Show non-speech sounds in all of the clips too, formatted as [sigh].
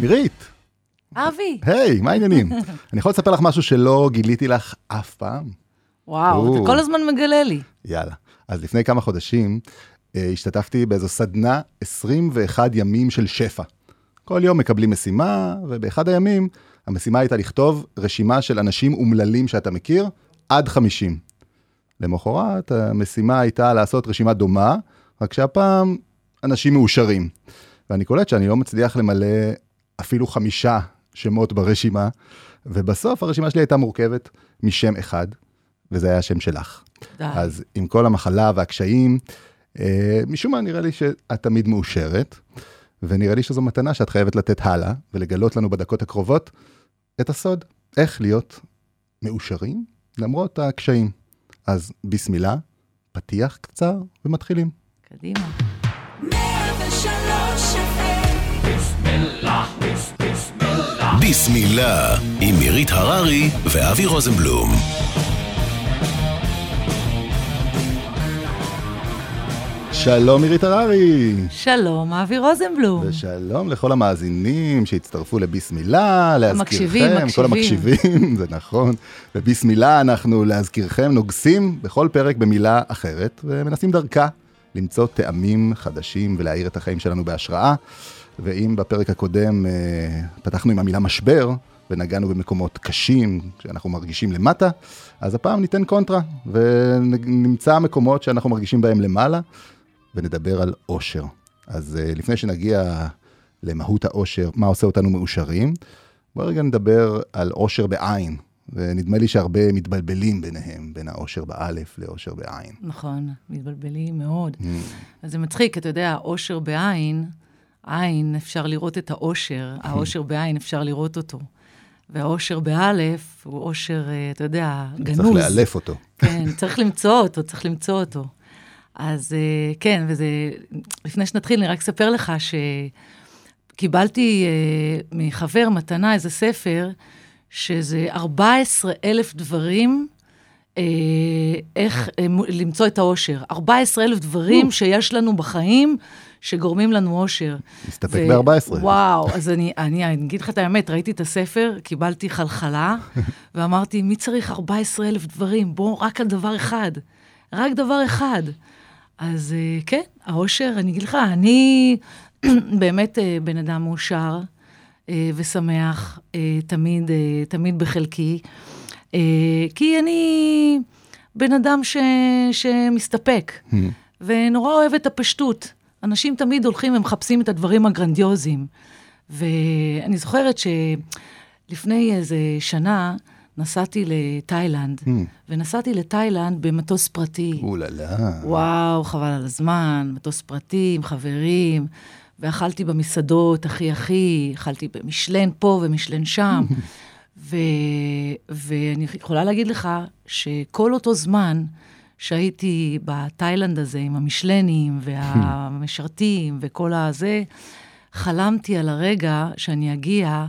מירית, אבי, היי, מה העניינים? [laughs] אני יכול לספר לך משהו שלא גיליתי לך אף פעם? וואו, או. אתה כל הזמן מגלה לי. יאללה. אז לפני כמה חודשים אה, השתתפתי באיזו סדנה 21 ימים של שפע. כל יום מקבלים משימה, ובאחד הימים המשימה הייתה לכתוב רשימה של אנשים אומללים שאתה מכיר, עד 50. למחרת המשימה הייתה לעשות רשימה דומה, רק שהפעם אנשים מאושרים. ואני קולט שאני לא מצליח למלא אפילו חמישה שמות ברשימה, ובסוף הרשימה שלי הייתה מורכבת משם אחד, וזה היה השם שלך. די. אז עם כל המחלה והקשיים, אה, משום מה נראה לי שאת תמיד מאושרת, ונראה לי שזו מתנה שאת חייבת לתת הלאה, ולגלות לנו בדקות הקרובות את הסוד, איך להיות מאושרים למרות הקשיים. אז בסמילה, פתיח קצר ומתחילים. קדימה. ביסמילה, עם מירית הררי ואבי רוזנבלום. שלום מירית הררי, שלום, אבי רוזנבלום. ושלום לכל המאזינים שהצטרפו לביסמילה, המקשיבים, להזכירכם, כל מקשיבים. המקשיבים, [laughs] זה נכון. בביסמילה אנחנו להזכירכם נוגסים בכל פרק במילה אחרת, ומנסים דרכה למצוא טעמים חדשים ולהאיר את החיים שלנו בהשראה. ואם בפרק הקודם אה, פתחנו עם המילה משבר, ונגענו במקומות קשים, שאנחנו מרגישים למטה, אז הפעם ניתן קונטרה, ונמצא מקומות שאנחנו מרגישים בהם למעלה, ונדבר על אושר. אז אה, לפני שנגיע למהות האושר, מה עושה אותנו מאושרים, בואו רגע נדבר על אושר בעין, ונדמה לי שהרבה מתבלבלים ביניהם, בין האושר באלף לאושר בעין. נכון, מתבלבלים מאוד. Mm. אז זה מצחיק, אתה יודע, אושר בעין, עין, אפשר לראות את האושר, האושר בעין, אפשר לראות אותו. והאושר באלף הוא אושר, אה, אתה יודע, גנוז. צריך לאלף אותו. כן, צריך למצוא אותו, צריך למצוא אותו. אז אה, כן, וזה, לפני שנתחיל, אני רק אספר לך שקיבלתי אה, מחבר מתנה איזה ספר, שזה 14 אלף דברים, איך למצוא את האושר. 14 אלף דברים שיש לנו בחיים שגורמים לנו אושר. נסתפק ו- ב-14. וואו, אז אני, אני, אני אגיד לך את האמת, ראיתי את הספר, קיבלתי חלחלה, [laughs] ואמרתי, מי צריך 14 אלף דברים? בוא, רק על דבר אחד. רק דבר אחד. אז אה, כן, האושר, אני אגיד לך, אני [clears throat] באמת אה, בן אדם מאושר אה, ושמח, תמיד, תמיד בחלקי, כי אני בן אדם ש, שמסתפק, ונורא אוהב את הפשטות. אנשים תמיד הולכים ומחפשים את הדברים הגרנדיוזיים. ואני זוכרת שלפני איזה שנה נסעתי לתאילנד, ונסעתי לתאילנד במטוס פרטי. אוללה. וואו, חבל על הזמן, מטוס פרטי עם חברים, ואכלתי במסעדות, הכי הכי, אכלתי במשלן פה ומשלן שם. [laughs] ו... ואני יכולה להגיד לך שכל אותו זמן שהייתי בתאילנד הזה עם המשלנים והמשרתים וכל הזה, חלמתי על הרגע שאני אגיע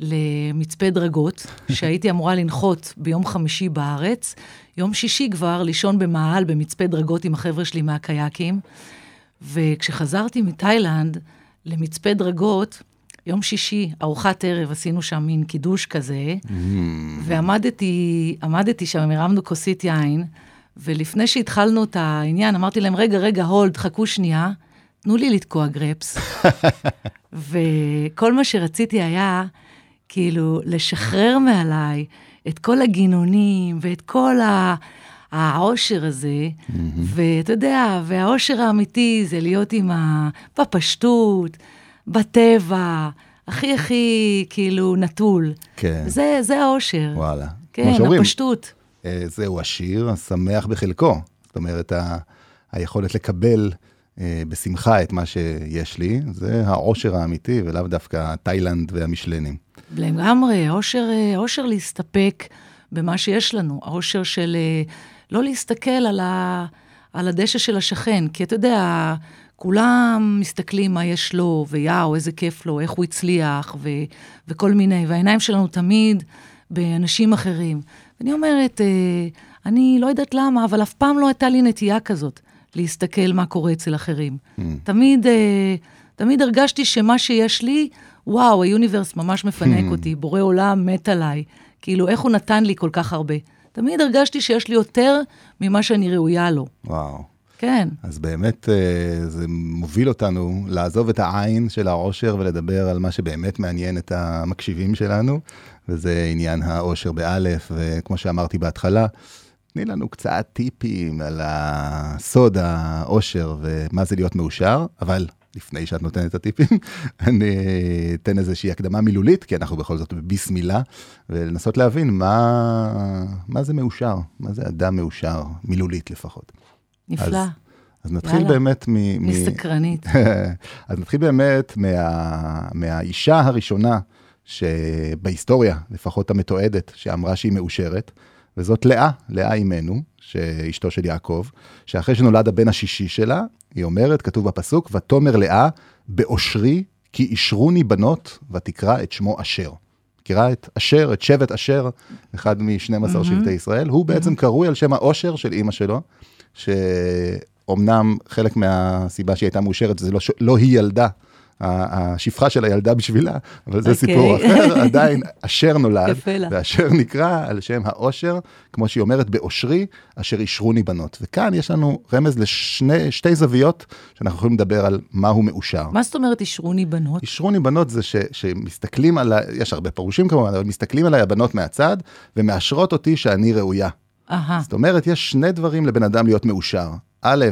למצפה דרגות, שהייתי אמורה לנחות ביום חמישי בארץ, יום שישי כבר לישון במאהל במצפה דרגות עם החבר'ה שלי מהקייקים, וכשחזרתי מתאילנד למצפה דרגות, יום שישי, ארוחת ערב, עשינו שם מין קידוש כזה, ועמדתי עמדתי שם, הרמנו כוסית יין, ולפני שהתחלנו את העניין, אמרתי להם, רגע, רגע, הולד, חכו שנייה, תנו לי לתקוע גרפס. [laughs] וכל מה שרציתי היה, כאילו, לשחרר מעליי את כל הגינונים ואת כל ה... העושר הזה, ואתה יודע, והעושר האמיתי זה להיות עם ה... בפשטות, בטבע, הכי הכי כאילו נטול. כן. זה, זה העושר. וואלה. כן, הפשטות. אה, זהו עשיר, השמח בחלקו. זאת אומרת, ה- היכולת לקבל אה, בשמחה את מה שיש לי, זה העושר האמיתי, ולאו דווקא תאילנד והמשלנים. לגמרי, העושר, אה, העושר להסתפק במה שיש לנו, העושר של אה, לא להסתכל על, ה, על הדשא של השכן, כי אתה יודע, כולם מסתכלים מה יש לו, ויאו, איזה כיף לו, איך הוא הצליח, ו, וכל מיני, והעיניים שלנו תמיד באנשים אחרים. ואני אומרת, אה, אני לא יודעת למה, אבל אף פעם לא הייתה לי נטייה כזאת, להסתכל מה קורה אצל אחרים. תמיד, אה, תמיד הרגשתי שמה שיש לי, וואו, היוניברס ממש מפנק אותי, בורא עולם מת עליי. כאילו, איך הוא נתן לי כל כך הרבה? תמיד הרגשתי שיש לי יותר ממה שאני ראויה לו. וואו. כן. אז באמת אה, זה מוביל אותנו לעזוב את העין של העושר ולדבר על מה שבאמת מעניין את המקשיבים שלנו, וזה עניין העושר באלף, וכמו שאמרתי בהתחלה, תני לנו קצת טיפים על הסוד העושר ומה זה להיות מאושר, אבל לפני שאת נותנת את הטיפים, [laughs] אני אתן איזושהי הקדמה מילולית, כי אנחנו בכל זאת בביסמילה, ולנסות להבין מה, מה זה מאושר, מה זה אדם מאושר, מילולית לפחות. נפלא. אז, אז נתחיל יאללה. באמת מ... אני סקרנית. [laughs] אז נתחיל באמת מה, מהאישה הראשונה שבהיסטוריה, לפחות המתועדת, שאמרה שהיא מאושרת, וזאת לאה, לאה אימנו, שאשתו של יעקב, שאחרי שנולד הבן השישי שלה, היא אומרת, כתוב בפסוק, ותאמר לאה, באושרי כי אישרוני בנות, ותקרא את שמו אשר. מכירה את אשר, את שבט אשר, אחד מ-12 שבטי ישראל, הוא בעצם קרוי על שם האושר של אימא שלו, שאומנם חלק מהסיבה שהיא הייתה מאושרת זה לא, לא היא ילדה, השפחה של הילדה בשבילה, אבל זה אוקיי. סיפור אחר, [laughs] עדיין אשר נולד. ואשר נקרא על שם האושר, כמו שהיא אומרת, באושרי, אשר אישרוני בנות. וכאן יש לנו רמז לשתי זוויות, שאנחנו יכולים לדבר על מהו מאושר. מה זאת אומרת אישרוני בנות? אישרוני בנות זה ש, שמסתכלים עליי, יש הרבה פירושים כמובן, אבל מסתכלים עליי הבנות מהצד, ומאשרות אותי שאני ראויה. אהה, זאת אומרת, יש שני דברים לבן אדם להיות מאושר. א',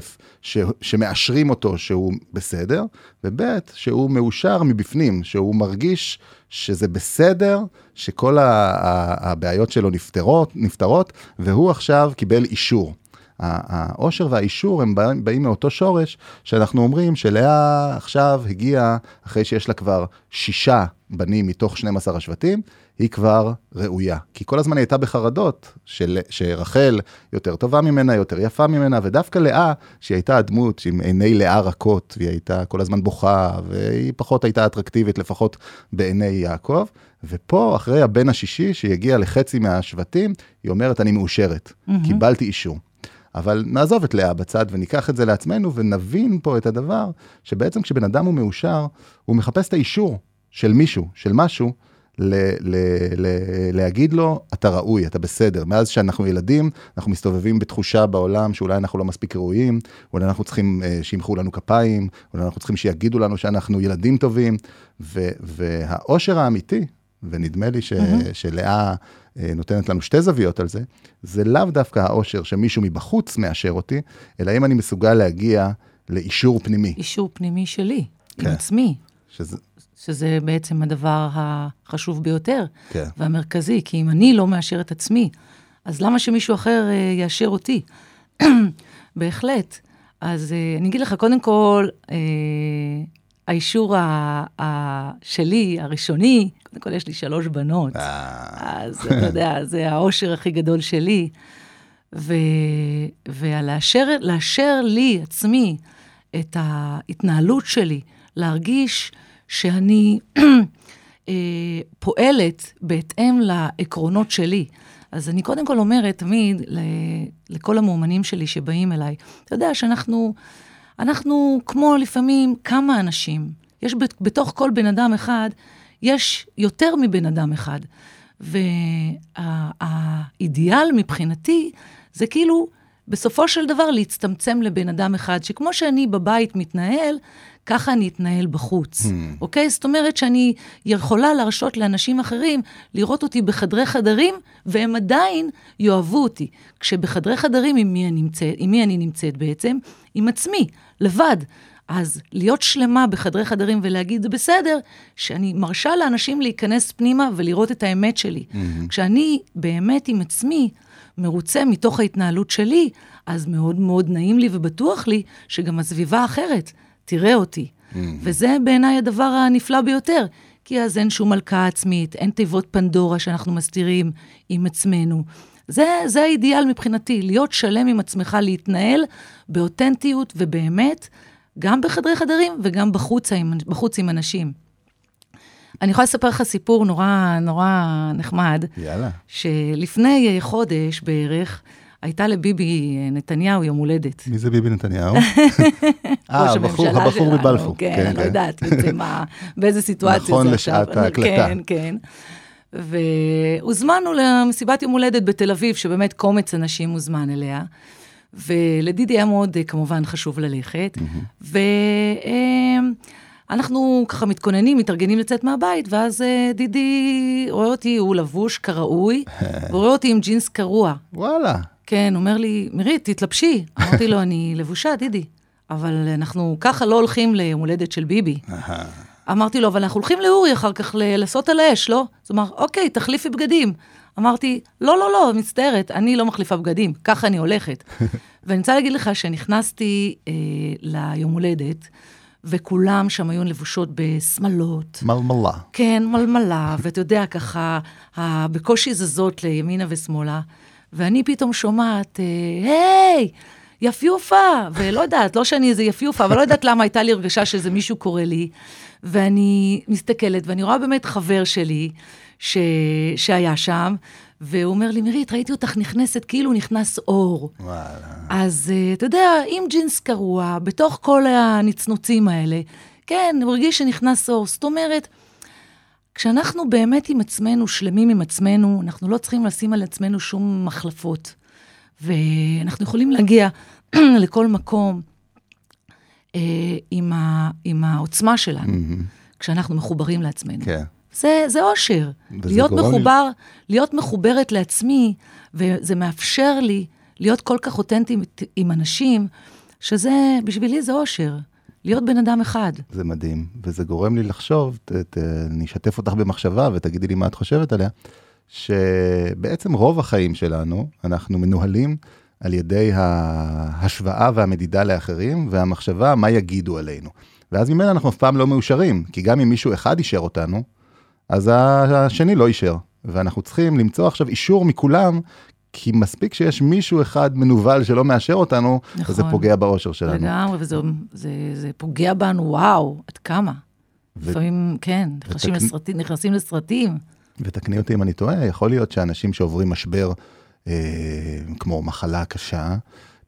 ש, שמאשרים אותו שהוא בסדר, וב', שהוא מאושר מבפנים, שהוא מרגיש שזה בסדר, שכל ה, ה, הבעיות שלו נפתרות, נפתרות, והוא עכשיו קיבל אישור. העושר והאישור הם באים, באים מאותו שורש, שאנחנו אומרים שלאה עכשיו הגיעה, אחרי שיש לה כבר שישה בנים מתוך 12 השבטים, היא כבר ראויה. כי כל הזמן היא הייתה בחרדות, של, שרחל יותר טובה ממנה, יותר יפה ממנה, ודווקא לאה, שהיא הייתה הדמות עם עיני לאה רכות, והיא הייתה כל הזמן בוכה, והיא פחות הייתה אטרקטיבית, לפחות בעיני יעקב. ופה, אחרי הבן השישי, שהגיע לחצי מהשבטים, היא אומרת, אני מאושרת, קיבלתי אישור. אבל נעזוב את לאה בצד וניקח את זה לעצמנו ונבין פה את הדבר, שבעצם כשבן אדם הוא מאושר, הוא מחפש את האישור של מישהו, של משהו, ל- ל- ל- להגיד לו, אתה ראוי, אתה בסדר. מאז שאנחנו ילדים, אנחנו מסתובבים בתחושה בעולם שאולי אנחנו לא מספיק ראויים, אולי אנחנו צריכים אה, שימחאו לנו כפיים, אולי אנחנו צריכים שיגידו לנו שאנחנו ילדים טובים, והאושר האמיתי, ונדמה לי ש- שלאה אה, נותנת לנו שתי זוויות על זה, זה לאו דווקא האושר שמישהו מבחוץ מאשר אותי, אלא אם אני מסוגל להגיע לאישור פנימי. אישור פנימי שלי, עם כן. עצמי, שזה, שזה בעצם הדבר החשוב ביותר כן. והמרכזי, כי אם אני לא מאשר את עצמי, אז למה שמישהו אחר אה, יאשר אותי? [clears throat] בהחלט. אז אה, אני אגיד לך, קודם כל, אה, האישור ה- ה- שלי, הראשוני, קודם כל יש לי שלוש בנות. אה, אז אתה יודע, [laughs] זה האושר הכי גדול שלי. ו, ולאשר לאשר לי, עצמי, את ההתנהלות שלי, להרגיש שאני [clears throat] אה, פועלת בהתאם לעקרונות שלי. אז אני קודם כל אומרת תמיד לכל המאומנים שלי שבאים אליי, אתה יודע שאנחנו אנחנו כמו לפעמים כמה אנשים, יש בת- בתוך כל בן אדם אחד, יש יותר מבן אדם אחד. והאידיאל מבחינתי זה כאילו בסופו של דבר להצטמצם לבן אדם אחד, שכמו שאני בבית מתנהל, ככה אני אתנהל בחוץ, אוקיי? זאת אומרת שאני יכולה להרשות לאנשים אחרים לראות אותי בחדרי חדרים, והם עדיין יאהבו אותי. כשבחדרי חדרים, עם מי אני נמצאת, עם מי אני נמצאת בעצם? עם עצמי, לבד. אז להיות שלמה בחדרי חדרים ולהגיד, זה בסדר, שאני מרשה לאנשים להיכנס פנימה ולראות את האמת שלי. Mm-hmm. כשאני באמת עם עצמי, מרוצה מתוך ההתנהלות שלי, אז מאוד מאוד נעים לי ובטוח לי שגם הסביבה האחרת תראה אותי. Mm-hmm. וזה בעיניי הדבר הנפלא ביותר, כי אז אין שום הלקאה עצמית, אין תיבות פנדורה שאנחנו מסתירים עם עצמנו. זה, זה האידיאל מבחינתי, להיות שלם עם עצמך, להתנהל באותנטיות ובאמת, גם בחדרי חדרים וגם בחוץ עם, בחוץ עם אנשים. אני יכולה לספר לך סיפור נורא נורא נחמד. יאללה. שלפני חודש בערך, הייתה לביבי אה, נתניהו יום הולדת. מי זה ביבי נתניהו? [laughs] אה, הבחור, הבחור מבלפור. כן, כן, לא יודעת מה, באיזה [laughs] סיטואציה נכון לשעת ההקלטה. כן, כן. והוזמנו למסיבת יום הולדת בתל אביב, שבאמת קומץ אנשים הוזמן אליה. ולדידי היה מאוד, אה, כמובן, חשוב ללכת. Mm-hmm. ואנחנו ככה מתכוננים, מתארגנים לצאת מהבית, ואז אה, דידי רואה אותי, הוא לבוש כראוי, [laughs] ורואה אותי עם ג'ינס קרוע. וואלה. כן, אומר לי, מירית, תתלבשי. אמרתי לו, אני לבושה, דידי, אבל אנחנו ככה לא הולכים ליום הולדת של ביבי. אמרתי לו, אבל אנחנו הולכים לאורי אחר כך לעשות על האש, לא? אז הוא אמר, אוקיי, תחליפי בגדים. אמרתי, לא, לא, לא, מצטערת, אני לא מחליפה בגדים, ככה אני הולכת. [laughs] ואני רוצה להגיד לך שנכנסתי אה, ליום הולדת, וכולם שם היו לבושות בשמלות. מלמלה. כן, מלמלה, ואתה יודע, ככה, בקושי זזות לימינה ושמאלה, ואני פתאום שומעת, אה, היי! יפיופה, ולא יודעת, לא שאני איזה יפיופה, אבל לא יודעת למה הייתה לי הרגשה שזה מישהו קורא לי, ואני מסתכלת, ואני רואה באמת חבר שלי, ש... שהיה שם, והוא אומר לי, מירית, ראיתי אותך נכנסת כאילו נכנס אור. וואלה. אז uh, אתה יודע, עם ג'ינס קרוע, בתוך כל הנצנוצים האלה, כן, הוא הרגיש שנכנס אור. זאת אומרת, כשאנחנו באמת עם עצמנו, שלמים עם עצמנו, אנחנו לא צריכים לשים על עצמנו שום מחלפות. ואנחנו יכולים להגיע [clears throat] לכל מקום אה, עם, ה, עם העוצמה שלנו, mm-hmm. כשאנחנו מחוברים לעצמנו. כן. זה, זה אושר. להיות מחובר, לי... להיות מחוברת לעצמי, וזה מאפשר לי להיות כל כך אותנטית עם אנשים, שזה, בשבילי זה אושר. להיות בן אדם אחד. זה מדהים, וזה גורם לי לחשוב, ת, ת, אני אשתף אותך במחשבה ותגידי לי מה את חושבת עליה, שבעצם רוב החיים שלנו, אנחנו מנוהלים על ידי ההשוואה והמדידה לאחרים, והמחשבה מה יגידו עלינו. ואז ממילא אנחנו אף פעם לא מאושרים, כי גם אם מישהו אחד אישר אותנו, אז השני לא אישר. ואנחנו צריכים למצוא עכשיו אישור מכולם, כי מספיק שיש מישהו אחד מנוול שלא מאשר אותנו, נכון, וזה פוגע באושר שלנו. לגמרי, וזה זה, זה פוגע בנו, וואו, עד כמה. ו... לפעמים, כן, נכנסים, ותק... לסרטים, נכנסים לסרטים. ותקני אותי אם אני טועה, יכול להיות שאנשים שעוברים משבר, כמו מחלה קשה,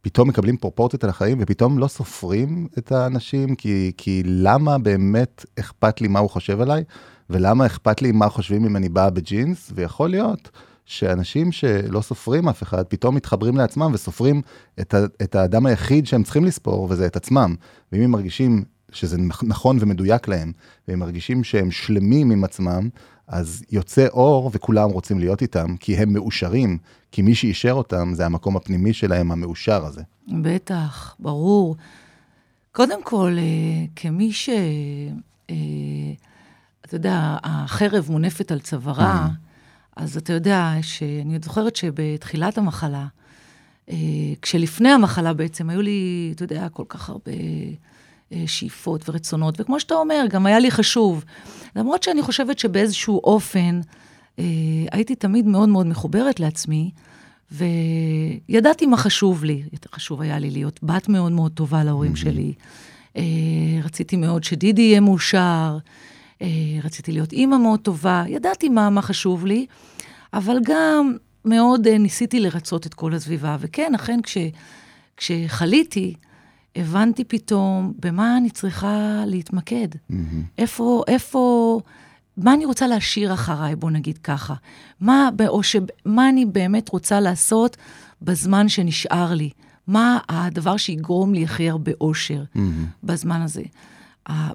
פתאום מקבלים פרופורציות על החיים ופתאום לא סופרים את האנשים, כי, כי למה באמת אכפת לי מה הוא חושב עליי, ולמה אכפת לי מה חושבים אם אני באה בג'ינס, ויכול להיות שאנשים שלא סופרים אף אחד, פתאום מתחברים לעצמם וסופרים את, ה, את האדם היחיד שהם צריכים לספור, וזה את עצמם. ואם הם מרגישים שזה נכון ומדויק להם, והם מרגישים שהם שלמים עם עצמם, אז יוצא אור וכולם רוצים להיות איתם, כי הם מאושרים, כי מי שאישר אותם זה המקום הפנימי שלהם, המאושר הזה. בטח, ברור. קודם כל, אה, כמי ש... אה, אתה יודע, החרב מונפת על צווארה, אז אתה יודע שאני זוכרת שבתחילת המחלה, אה, כשלפני המחלה בעצם היו לי, אתה יודע, כל כך הרבה שאיפות ורצונות, וכמו שאתה אומר, גם היה לי חשוב. למרות שאני חושבת שבאיזשהו אופן אה, הייתי תמיד מאוד מאוד מחוברת לעצמי, וידעתי מה חשוב לי. יותר חשוב היה לי להיות בת מאוד מאוד טובה להורים. שלי. אה, רציתי מאוד שדידי יהיה מאושר, אה, רציתי להיות אימא מאוד טובה, ידעתי מה, מה חשוב לי, אבל גם מאוד אה, ניסיתי לרצות את כל הסביבה. וכן, אכן, כש, כשחליתי, הבנתי פתאום במה אני צריכה להתמקד. Mm-hmm. איפה, איפה, מה אני רוצה להשאיר אחריי, בוא נגיד ככה. מה, או ש, מה אני באמת רוצה לעשות בזמן שנשאר לי. מה הדבר שיגרום לי הכי הרבה אושר mm-hmm. בזמן הזה,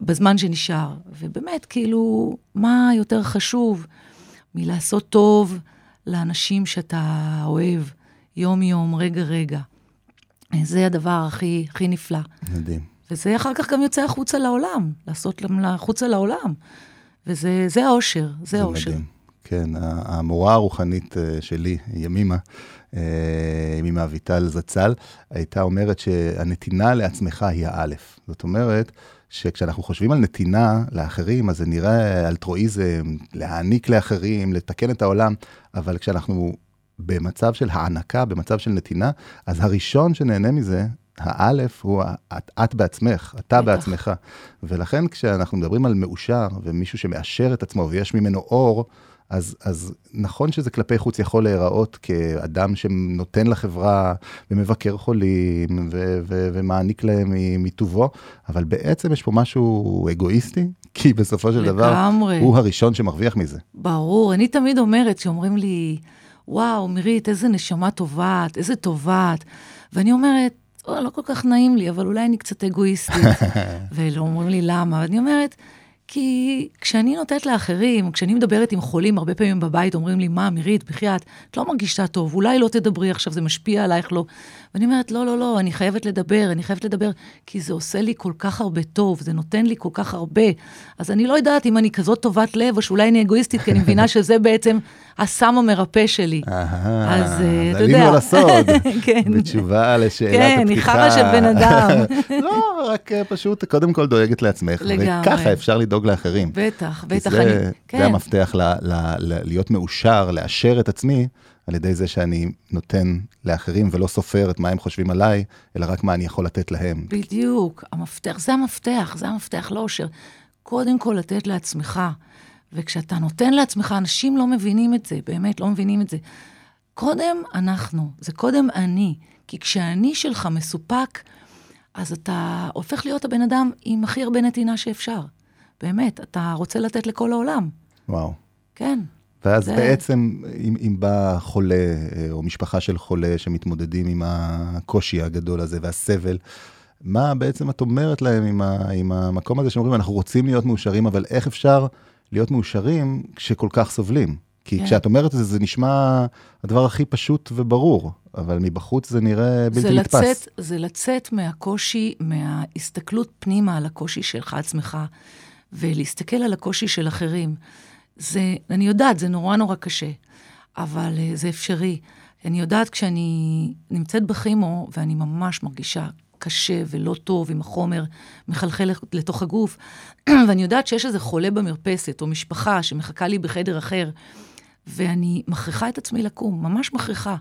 בזמן שנשאר. ובאמת, כאילו, מה יותר חשוב מלעשות טוב לאנשים שאתה אוהב, יום-יום, רגע-רגע. זה הדבר הכי, הכי נפלא. מדהים. וזה אחר כך גם יוצא החוצה לעולם, לעשות החוצה לעולם. וזה האושר, זה זה האושר. מדהים. כן, המורה הרוחנית אה, שלי, ימימה, אה, ימימה אביטל זצ"ל, הייתה אומרת שהנתינה לעצמך היא האלף. זאת אומרת, שכשאנחנו חושבים על נתינה לאחרים, אז זה נראה אלטרואיזם, להעניק לאחרים, לתקן את העולם, אבל כשאנחנו במצב של הענקה, במצב של נתינה, אז הראשון שנהנה מזה, האלף הוא את, את בעצמך, אתה. בעצמך. ולכן כשאנחנו מדברים על מאושר, ומישהו שמאשר את עצמו ויש ממנו אור, אז, אז נכון שזה כלפי חוץ יכול להיראות כאדם שנותן לחברה ומבקר חולים ו- ו- ומעניק להם מטובו, אבל בעצם יש פה משהו אגואיסטי, [laughs] כי בסופו של דבר לגמרי. הוא הראשון שמרוויח מזה. ברור, אני תמיד אומרת, שאומרים לי, וואו, מירית, איזה נשמה טובעת, איזה טובעת. ואני אומרת, "או, לא כל כך נעים לי, אבל אולי אני קצת אגואיסטית. [laughs] ולא אומרים לי למה, ואני אומרת, כי כשאני נותנת לאחרים, כשאני מדברת עם חולים, הרבה פעמים בבית אומרים לי, מה, מירית, בחייאת, את לא מרגישה טוב, אולי לא תדברי עכשיו, זה משפיע עלייך, לא. ואני אומרת, לא, לא, לא, אני חייבת לדבר, אני חייבת לדבר, כי זה עושה לי כל כך הרבה טוב, זה נותן לי כל כך הרבה. אז אני לא יודעת אם אני כזאת טובת לב, או שאולי אני אגואיסטית, כי אני מבינה [laughs] שזה בעצם הסם המרפא שלי. אהה, אז, אה, אתה עלינו יודע. על הסוד. [laughs] כן. בתשובה לשאלת כן, היא הפתיחה. חרא של בן אדם. [laughs] לא, רק אה, פשוט קודם כל דואגת לעצמך. לגמרי. וככה אפשר לדאוג לאחרים. בטח, בטח, זה, אני... זה כן, המפתח ל, ל, ל, להיות מאושר, לאשר את עצמי, על ידי זה שאני נותן לאחרים ולא סופר את מה הם חושבים עליי, אלא רק מה אני יכול לתת להם. בדיוק, המפתח, זה המפתח, זה המפתח לאושר. קודם כל לתת לעצמך, וכשאתה נותן לעצמך, אנשים לא מבינים את זה, באמת, לא מבינים את זה. קודם אנחנו, זה קודם אני, כי כשהאני שלך מסופק, אז אתה הופך להיות הבן אדם עם הכי הרבה נתינה שאפשר. באמת, אתה רוצה לתת לכל העולם, וואו. כן. ואז זה- בעצם, אם, אם בא חולה, אה, או משפחה של חולה שמתמודדים עם הקושי הגדול הזה והסבל, מה בעצם את אומרת להם עם, ה, עם המקום הזה שאומרים, אנחנו רוצים להיות מאושרים, אבל איך אפשר להיות מאושרים כשכל כך סובלים? כי כן. כשאת אומרת את זה, זה נשמע הדבר הכי פשוט וברור, אבל מבחוץ זה נראה בלתי זה נתפס. לצאת, זה לצאת מהקושי, מההסתכלות פנימה על הקושי שלך עצמך, ולהסתכל על הקושי של אחרים. זה, אני יודעת, זה נורא נורא קשה, אבל uh, זה אפשרי. אני יודעת כשאני נמצאת בכימו, ואני ממש מרגישה קשה ולא טוב, עם החומר מחלחל לתוך הגוף, [clears throat] ואני יודעת שיש איזה חולה במרפסת, או משפחה שמחכה לי בחדר אחר, ואני מכריחה את עצמי לקום, ממש מכריחה.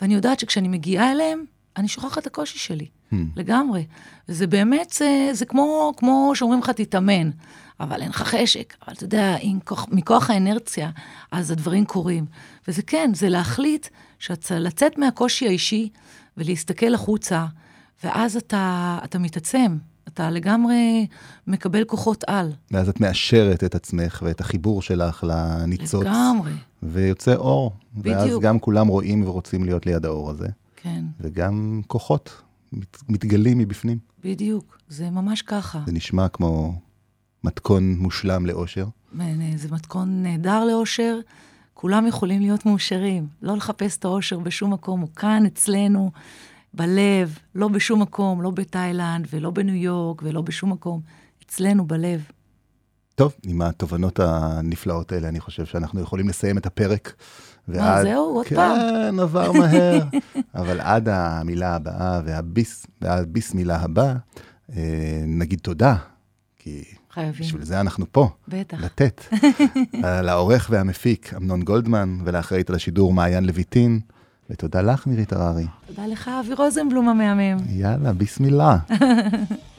ואני יודעת שכשאני מגיעה אליהם, אני שוכחת את הקושי שלי, Hmm. לגמרי. וזה באמת, זה, זה כמו, כמו שאומרים לך, תתאמן, אבל אין לך חשק. אבל אתה יודע, כוח, מכוח האנרציה, אז הדברים קורים. וזה כן, זה להחליט שאתה לצאת מהקושי האישי ולהסתכל החוצה, ואז אתה, אתה מתעצם, אתה לגמרי מקבל כוחות על. ואז את מאשרת את עצמך ואת החיבור שלך לניצוץ, לגמרי, ויוצא אור. ואז בדיוק. גם כולם רואים ורוצים להיות ליד האור הזה. כן, וגם כוחות מת, מתגלים מבפנים. בדיוק, זה ממש ככה. זה נשמע כמו מתכון מושלם לאושר. זה מתכון נהדר לאושר, כולם יכולים להיות מאושרים. לא לחפש את האושר בשום מקום, הוא כאן אצלנו, בלב, לא בשום מקום, לא בתאילנד ולא בניו יורק ולא בשום מקום, אצלנו בלב. טוב, עם התובנות הנפלאות האלה, אני חושב שאנחנו יכולים לסיים את הפרק. מה, זהו? עוד כן, פעם? כן, עבר מהר. [laughs] אבל עד המילה הבאה והביס, והביס מילה הבא, אה, נגיד תודה, כי חייבים. בשביל זה אנחנו פה. בטח. לתת. [laughs] אה, לעורך והמפיק, אמנון גולדמן, ולאחראית על השידור, מעיין לויטין. ותודה לך, מירית הררי. תודה לך, אבי רוזנבלום המהמם. יאללה, ביסמילה. [laughs]